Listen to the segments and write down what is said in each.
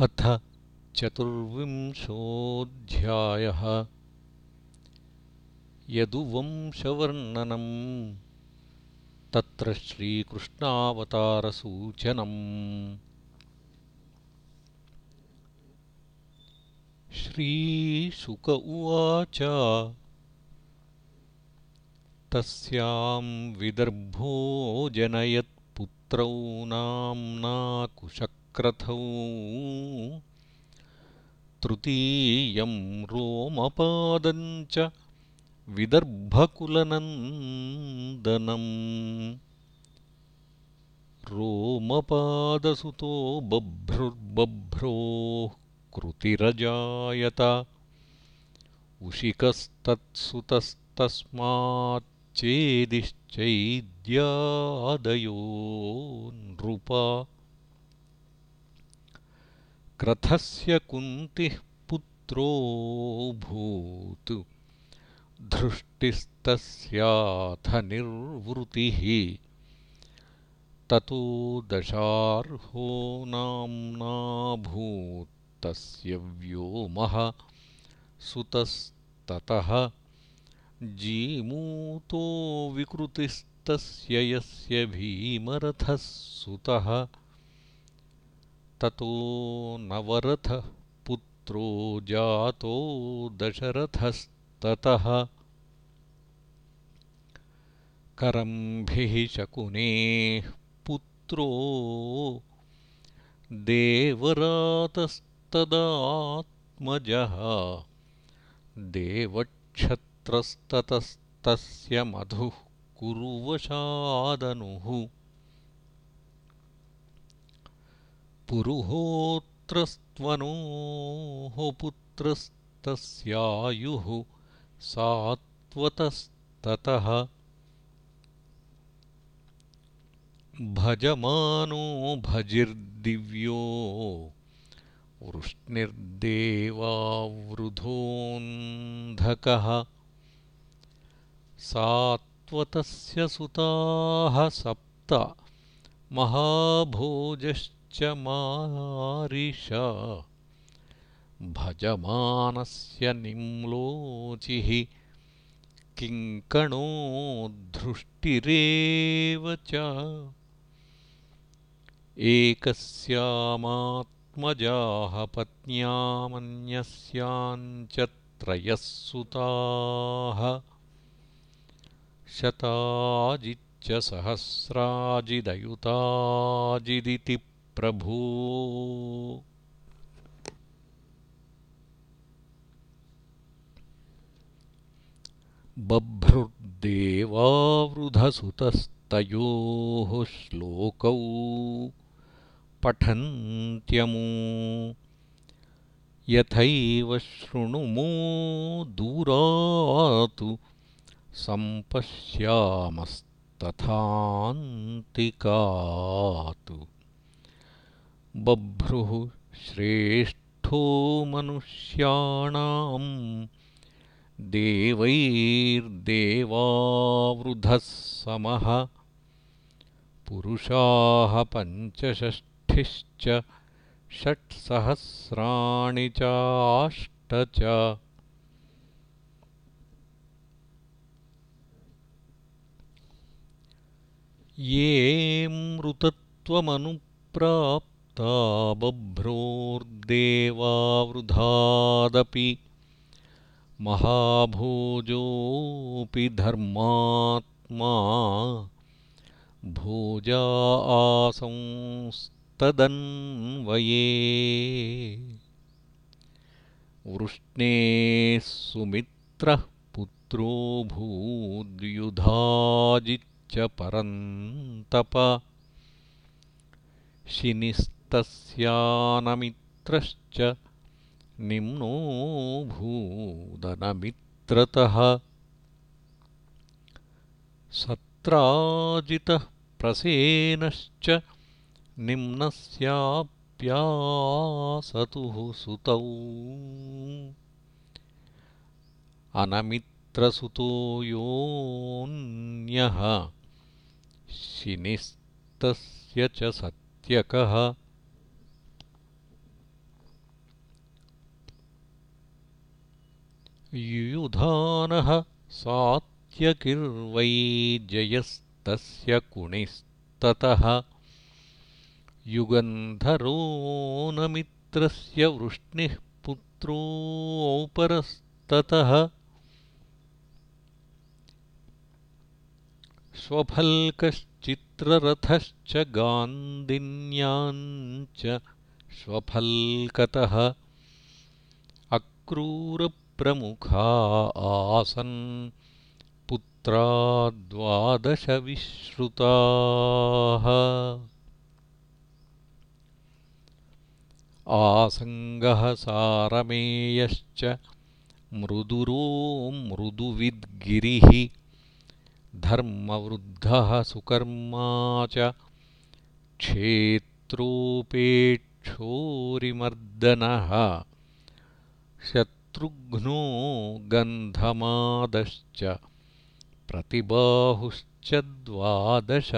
अथ चतुर्विंशोऽध्यायः। यदुवंशवर्णनम् तत्र श्रीकृष्णावतारसूचनम्। श्रीशुक उवाच तस्यां विदर्भो जनयत्पुत्रौ नाम्नाकुशक् क्रथौ तृतीयं रोमपादं च विदर्भकुलनन्दनम् रोमपादसुतो बभ्रुर्बभ्रोः कृतिरजायत उशिकस्तत्सुतस्तस्माच्चेदिश्चैद्यादयो नृपा क्रथस्य कुन्तिः पुत्रोऽभूत् धृष्टिस्तस्याथ निर्वृतिः। ततो दशार्हो नाम्नाभूत्तस्य व्योमः। सुतस्ततः जीमूतो विकृतिस्तस्य यस्य भीमरथः सुतः ततो नवरथः पुत्रो जातो दशरथस्ततः। करम्भिः शकुनेः पुत्रो देवरातस्तदात्मजः। देवक्षत्रस्ततस्तस्य मधुः कुरुवशादनुः पुरुहोत्रस्त्वनोः पुत्रस्तस्यायुः सात्वतस्ततः भजमानो भजिर्दिव्यो वृष्णिर्देवावृधोऽन्धकः सात्वतस्य सुताः सप्त महाभोजश्च च मारिष भजमानस्य निम्लोचिः किङ्कणो धृष्टिरेव च। एकस्यामात्मजाः पत्न्यामन्यस्याञ्च त्रयः सुताः शताजिच्च सहस्राजिदयुताजिदिति प्रभो। बभ्रुर्देवावृधसुतस्तयोः श्लोकौ पठन्त्यमु। यथैव शृणुमो दूरातु सम्पश्यामस्तथान्तिकात् बभ्रुः श्रेष्ठो मनुष्याणाम् देवैर्देवावृधः समः। पुरुषाः पञ्चषष्ठिश्च षट्सहस्राणि चाष्ट च। ये मृतत्वमनुप्राप् बभ्रोर्देवावृधादपि महाभोजोऽपि धर्मात्मा भोजा आसंस्तदन्वये। वृष्णेः सुमित्रः पुत्रो भूद्युधाजिच्च परन्तप। शिनिस्त तस्यानमित्रश्च निम्नो भूदनमित्रतः सत्राजितः प्रसेनश्च निम्नस्याप्यासतुः सुतौ। अनमित्रसुतो योऽन्यः शिनिस्तस्य च सत्यकः युयुधानः सात्यकिर्वै जयस्तस्य कुणिस्ततः। युगन्धरो न मित्रस्य वृष्णिः पुत्रोऽपरस्ततः स्वफल्कश्चित्ररथश्च गान्दिन्याञ्च स्वफल्कतः अक्रूरप्रमुखा आसन् पुत्रा द्वादशविश्रुताः आसङ्गः सारमेयश्च मृदुरो मृदुविद्गिरिः। धर्मवृद्धः सुकर्मा च क्षेत्रोपेक्षोरिमर्दनः शत्रुघ्नो गन्धमादश्च प्रतिबाहुश्च द्वादश।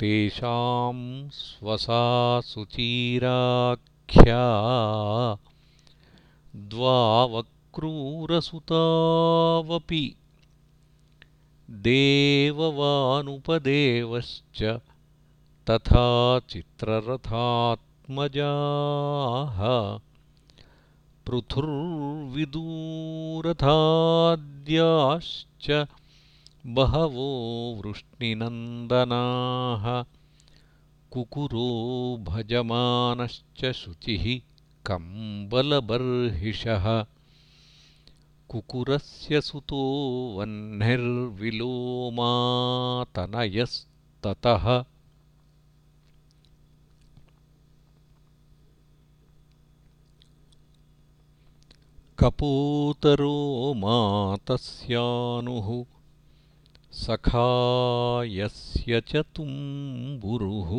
तेषां स्वसा सुचीराख्या द्वावक्रूरसुतावपि देववानुपदेवश्च तथा चित्ररथात्मजाः पृथुर्विदूरथाद्याश्च बहवो वृष्णिनन्दनाः कुकुरो भजमानश्च शुचिः कम्बलबर्हिषः कुकुरस्य सुतो वह्निर्विलोमातनयस्ततः कपोतरो मातस्यानुः सखायस्य च तुम्बुरुः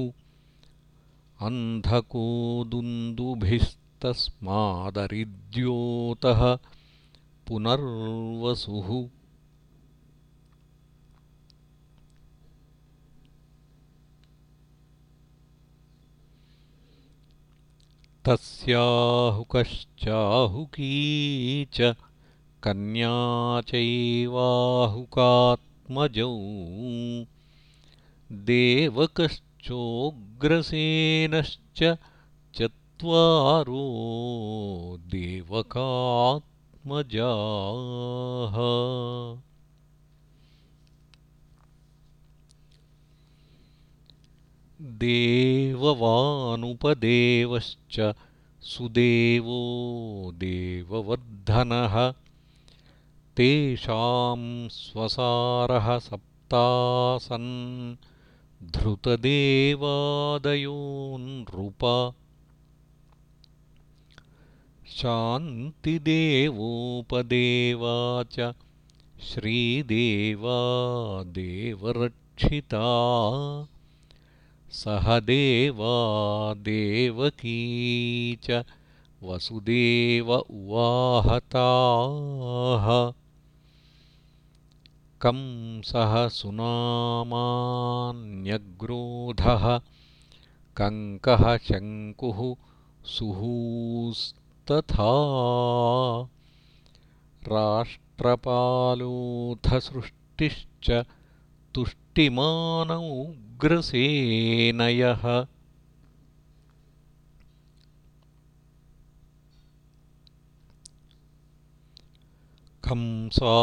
अन्धकोदुन्दुभिस्तस्मादरिद्योतः पुनर्वसुः तस्याहुकश्चाहुकी च कन्या चैवाहुकात्मजौ देवकश्चोग्रसेनश्च चत्वारो देवकात् देववानुपदेवश्च सुदेवो देववर्धनः। तेषां स्वसारः सप्तासन् धृतदेवादयो नृप शान्तिदेवोपदेवा च श्रीदेवा देवरक्षिता सह देवा देवकी च वसुदेव उवाहताः। कंसः सुनामान्यग्रोधः कङ्कः शङ्कुः सुहूस् तथा तुष्टिमानौग्रसेनयः कंसा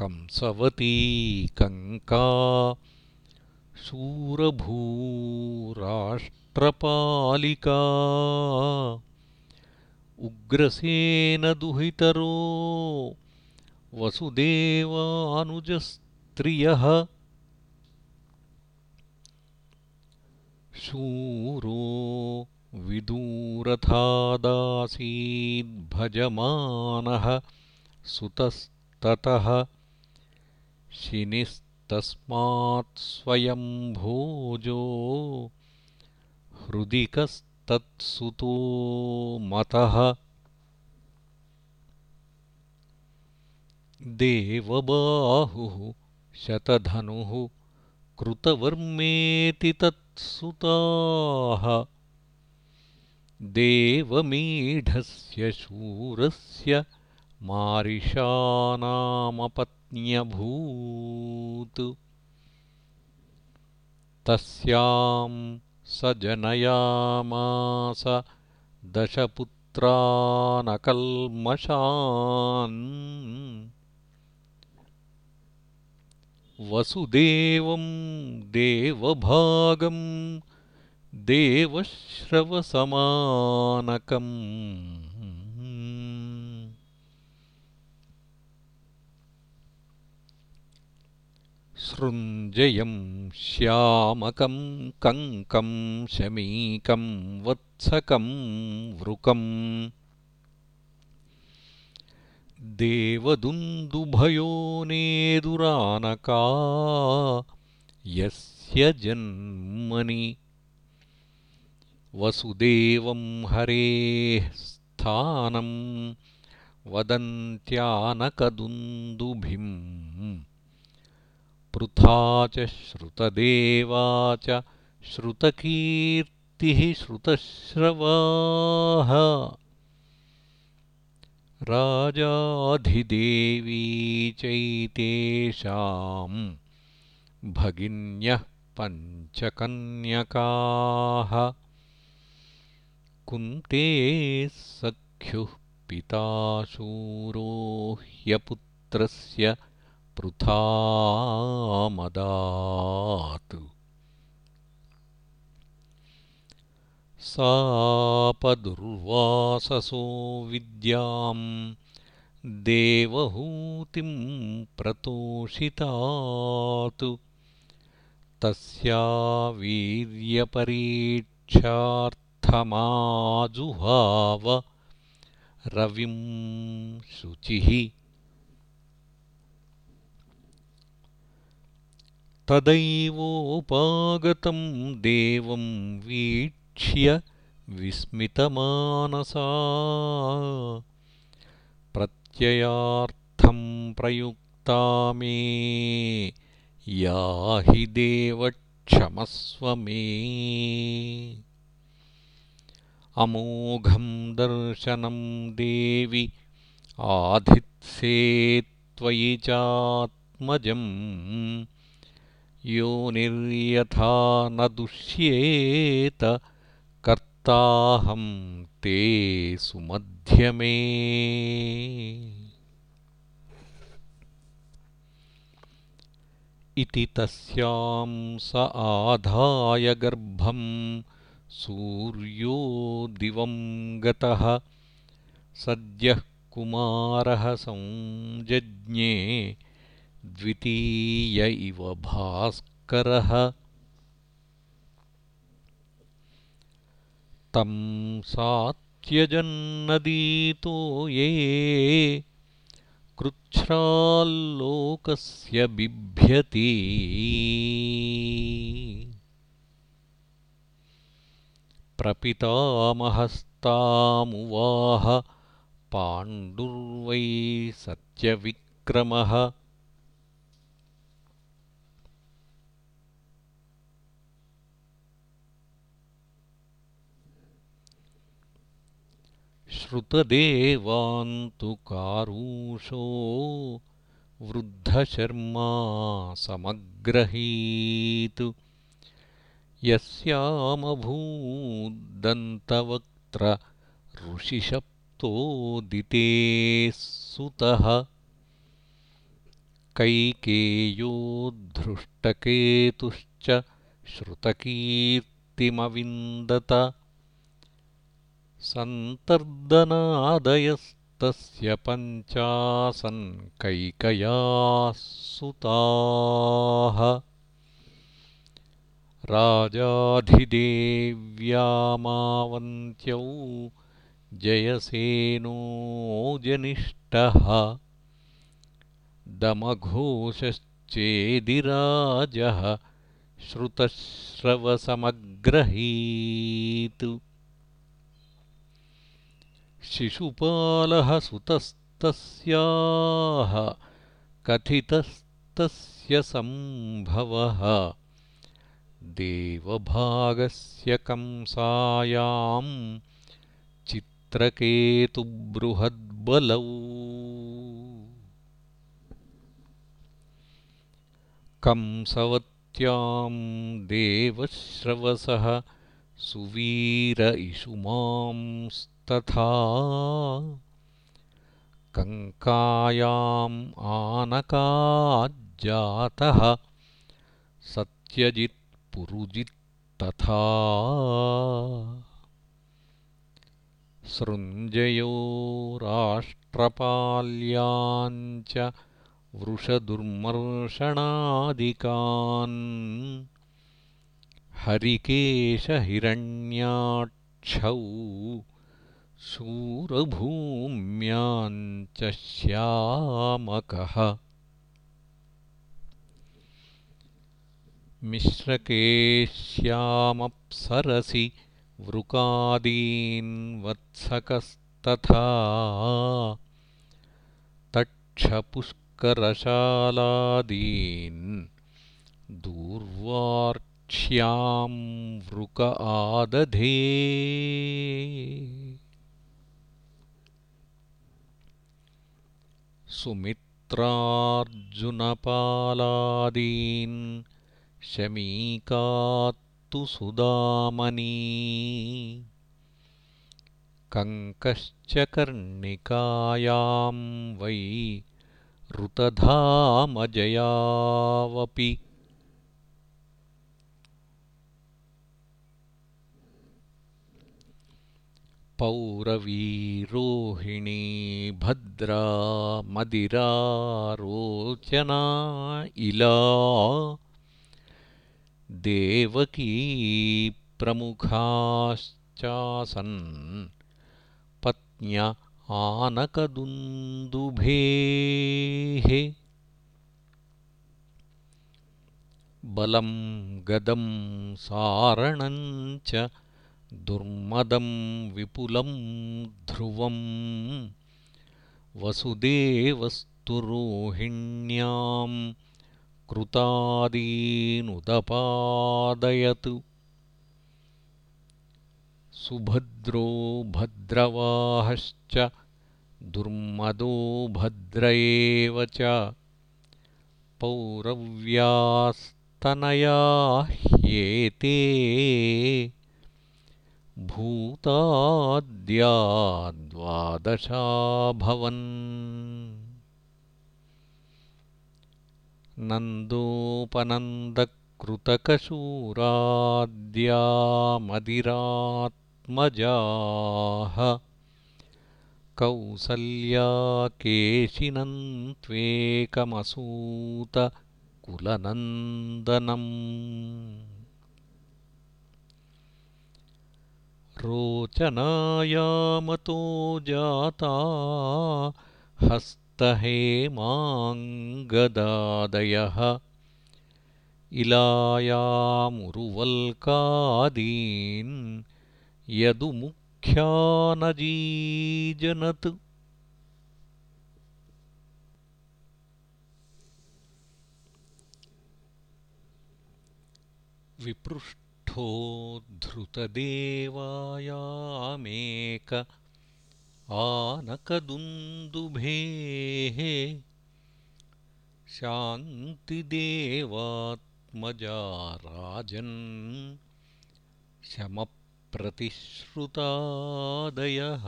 कंसवती कङ्का शूरभूराष्ट्रपालिका उग्रसेनदुहितरो वसुदेवानुजस्त्रियः शूरो विदूरथादासीद्भजमानः सुतस्ततः शिनिस्तस्मात्स्वयम्भोजो हृदिकस्त तत्सुतो मतः। देवबाहुः शतधनुः कृतवर्मेति तत्सुताः देवमीढस्य शूरस्य मारिषानामपत्न्यभूत्। तस्यां स जनयामास दशपुत्रानकल्मषान् वसुदेवं देवभागं देवश्रवसमानकम्। सृञ्जयं श्यामकं कङ्कं शमीकं वत्सकं वृकम् देवदुन्दुभयो नेदुरानका यस्य जन्मनि वसुदेवं हरेः स्थानं वदन्त्यानकदुन्दुभिम् पृथा च श्रुतदेवा च श्रुतकीर्तिः श्रुतश्रवाः राजाधिदेवी चैतेषाम् भगिन्यः पञ्चकन्यकाः। कुन्ते सख्युः पिताशूरो ह्यपुत्रस्य पृथामदात् सापदुर्वाससो विद्याम् देवहूतिं प्रतोषितात्। तस्या वीर्यपरीक्षार्थमाजुहाव रविं शुचिः। तदैवोपागतं देवं वीक्ष्य विस्मितमानसा। प्रत्ययार्थं प्रयुक्ता मे याहि देवक्षमस्व मे। अमोघं दर्शनं देवि आधित्से त्वयि चात्मजम् योनिर्यथा न दुष्येत कर्ताहं ते सुमध्यमे। इति तस्यां स आधाय गर्भं सूर्यो दिवं गतः। सद्यः कुमारः संजज्ञे द्वितीय इव भास्करः तं सात्यजन्नदीतो ये कृच्छ्राल्लोकस्य बिभ्यति। प्रपितामहस्तामुवाह पाण्डुर्वै सत्यविक्रमः श्रुतदेवान्तु कारुषो वृद्धशर्मा समग्रहीत्। यस्यामभूदन्तवक्त्र ऋषिशप्तोदिते सुतः। कैकेयो धृष्टकेतुश्च श्रुतकीर्तिमविन्दत सन्तर्दनादयस्तस्य पञ्चासन् कैकयाः सुताः राजाधिदेव्यामावन्त्यौ जयसेनो जनिष्ठः दमघोषश्चेदिराजः श्रुतश्रवसमग्रहीत् शिशुपालः सुतस्तस्याः कथितस्तस्य सम्भवः। देवभागस्य कंसायां चित्रकेतुबृहद्बलौ। कंसवत्यां देवश्रवसः सुवीर इषुमांस्तथा कङ्कायाम् आनकाज्जातः सत्यजित्पुरुजित्तथा सृञ्जयो राष्ट्रपाल्याञ्च वृषदुर्मर्शणादिकान् हरिकेशहिरण्याक्षौ शूरभूम्याञ्च श्यामकः। मिश्रकेश्यामप्सरसि वृकादीन् वत्सकस्तथा। तक्षपुष्करशालादीन् दूर्वार्क्ष्यां वृक आदधे सुमित्रार्जुनपालादीन् शमीकात्तु सुदामनी। कङ्कश्च कर्णिकायां वै ऋतधामजयावपि पौरवीरोहिणी भद्रा मदिरारोचना इला। देवकी प्रमुखाश्चासन्। पत्न्य आनकदुन्दुभेः। बलं गदं सारणञ्च दुर्मदं विपुलं ध्रुवम् वसुदेवस्तु रोहिण्यां कृतादीनुदपादयत्। सुभद्रो भद्रवाहश्च दुर्मदो भद्र एव च पौरव्यास्तनया ह्येते भूताद्या द्वादशाभवन् नन्दोपनन्दकृतकशूराद्या मदिरात्मजाः कौसल्या केशिनन्त्वेकमसूतकुलनन्दनम् रोचनायामतो जाता हस्तहेमाङ्गदादयः। इलायामुरुवल्कादीन् यदुमुख्यानजीजनत् धृतदेवायामेक आनकदुन्दुभेः शान्तिदेवात्मजा राजन् शमप्रतिश्रुतादयः।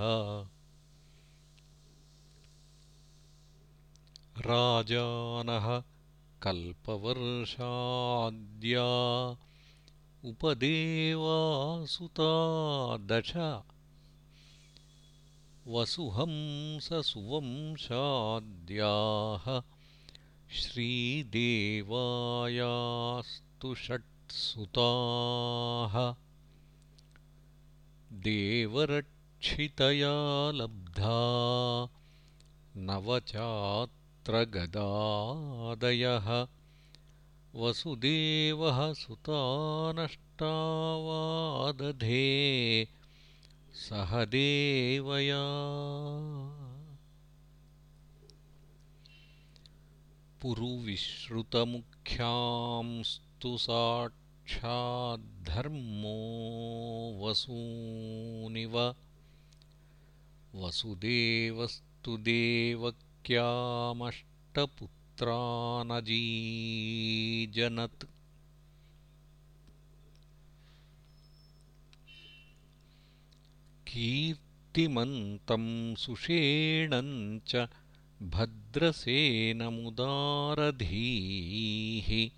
राजानः कल्पवर्षाद्या उपदेवासुता दश। वसुहंससुवंशाद्याः श्रीदेवायास्तु षट्सुताः। देवरक्षितया लब्धा नवचात्र गदादयः वसुदेवः सुतानष्टावादधे सह देवया। पुरुविश्रुतमुख्यांस्तु साक्षाद्धर्मो वसूनिव वसुदेवस्तु देवक्यामष्टपुत्रानजीजनत् कीर्तिमन्तं सुषेणं च भद्रसेनमुदारधीः।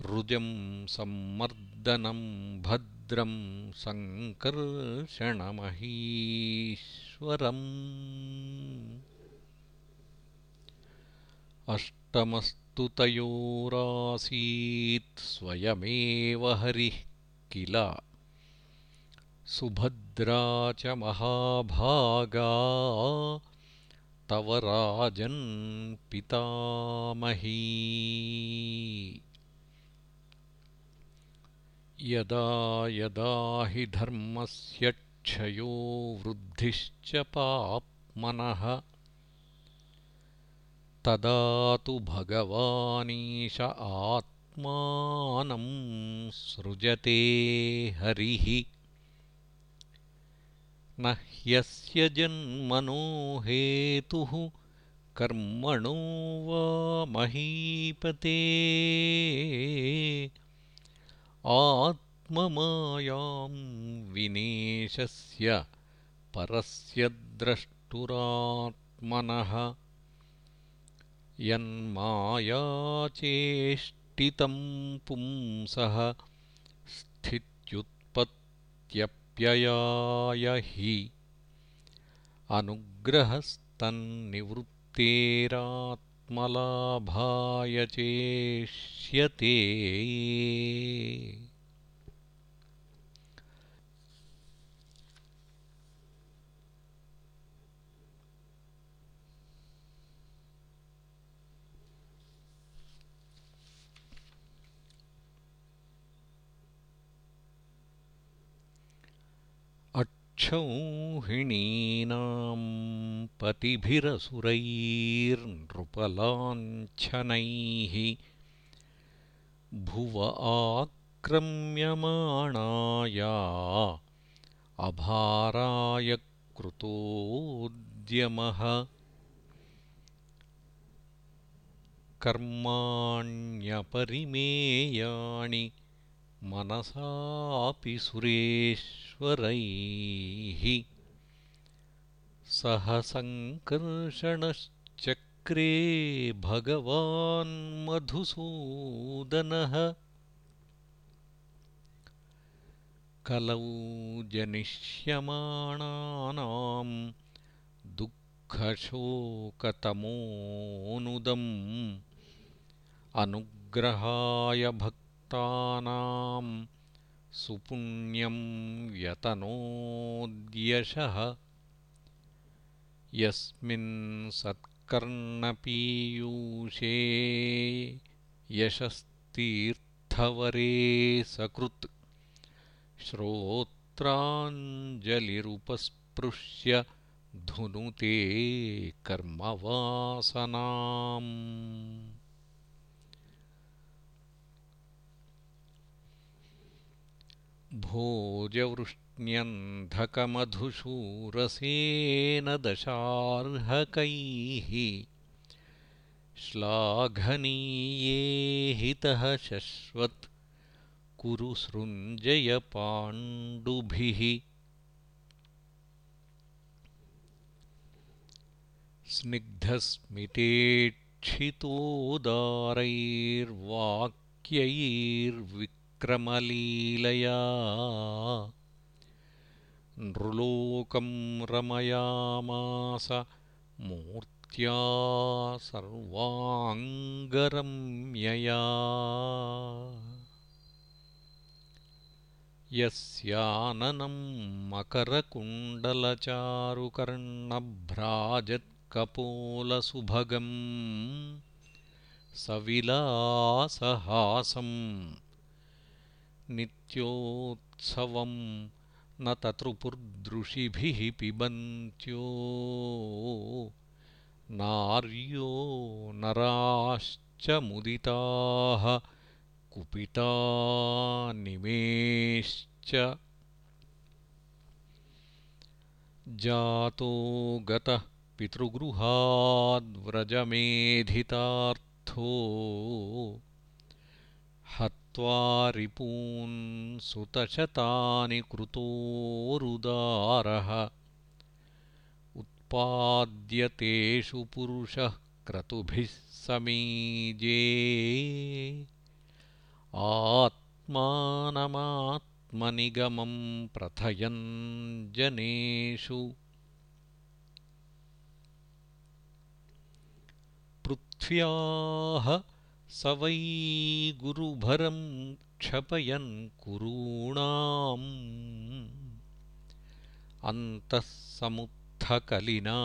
रुजं सम्मर्दनं भद्रं सङ्कर्षणमहीश्वरम् अष्टमस्तु तयोरासीत् स्वयमेव हरिः किल। सुभद्रा च महाभागा। तव पितामही। यदा यदा हि धर्मस्य क्षयो वृद्धिश्च पाप्मनः तदा तु भगवानीश आत्मानं सृजते हरिः। न ह्यस्य जन्मनो हेतुः कर्मणो वा महीपते। आत्ममायां विनेशस्य परस्य द्रष्टुरात्मनः यन्मायाचेष्टितं पुंसः स्थित्युत्पत्त्यप्ययाय हि अनुग्रहस्तन्निवृत्तेरात्मलाभाय चेष्यते क्षौहिणीनां पतिभिरसुरैर्नृपलाञ्छनैः भुव आक्रम्यमाणाया अभाराय कृतोद्यमः। कर्माण्यपरिमेयाणि मनसापि सुरेश्वरैः सह सङ्कर्षणश्चक्रे कलौ जनिष्यमाणानां दुःखशोकतमोनुदम् अनुग्रहाय भक् सुपुण्यं व्यतनोद्यशः यस्मिन् सत्कर्णपीयूषे यशस्तीर्थवरे सकृत्। श्रोत्राञ्जलिरुपस्पृश्य धुनुते कर्मवासनाम् भोजवृष्ण्यन्धकमधुशूरसेन दशार्हकैः श्लाघनीये हितः शश्वत् कुरु सृञ्जय पाण्डुभिः। स्निग्धस्मितेक्षितोदारैर्वाक्यैर्वि क्रमलीलया। नृलोकं रमयामास मूर्त्या सर्वाङ्गरम्यया। यस्याननं मकरकुण्डलचारुकर्णभ्राजत्कपोलसुभगम् सविलासहासम् नित्योत्सवं न ततृपुर्दृशिभिः पिबन्त्यो। नार्यो नराश्च मुदिताः कुपितानिमेश्च जातो गतः पितृगृहाद्व्रजमेधितार्थो हत्वा रिपून् सुतशतानि कृतोरुदारः। उत्पाद्यतेषु पुरुषः क्रतुभिः समीजे। आत्मानमात्मनिगमं प्रथयन् जनेषु पृथ्व्याः स वै गुरुभरं क्षपयन् कुरूणाम्। अन्तः समुत्थकलिना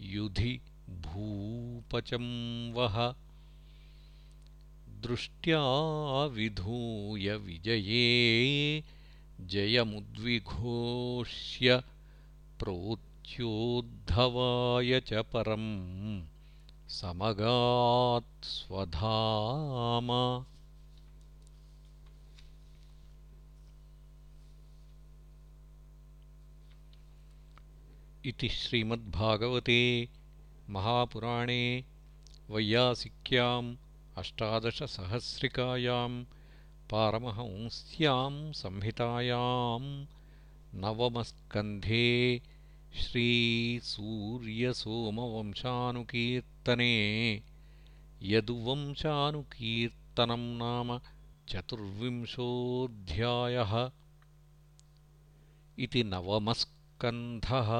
युधि भूपचं वः। दृष्ट्या विधूय विजये जयमुद्विघोष्य प्रोच्योद्धवाय च परम् समगात् स्वधाम। इति श्रीमद्भागवते महापुराणे वैयासिक्याम् अष्टादशसहस्रिकायां पारमहंस्यां संहितायां नवमस्कन्धे श्रीसूर्यसोमवंशानुकीर्तने यदुवंशानुकीर्तनं नाम चतुर्विंशोऽध्यायः इति नवमस्कन्धः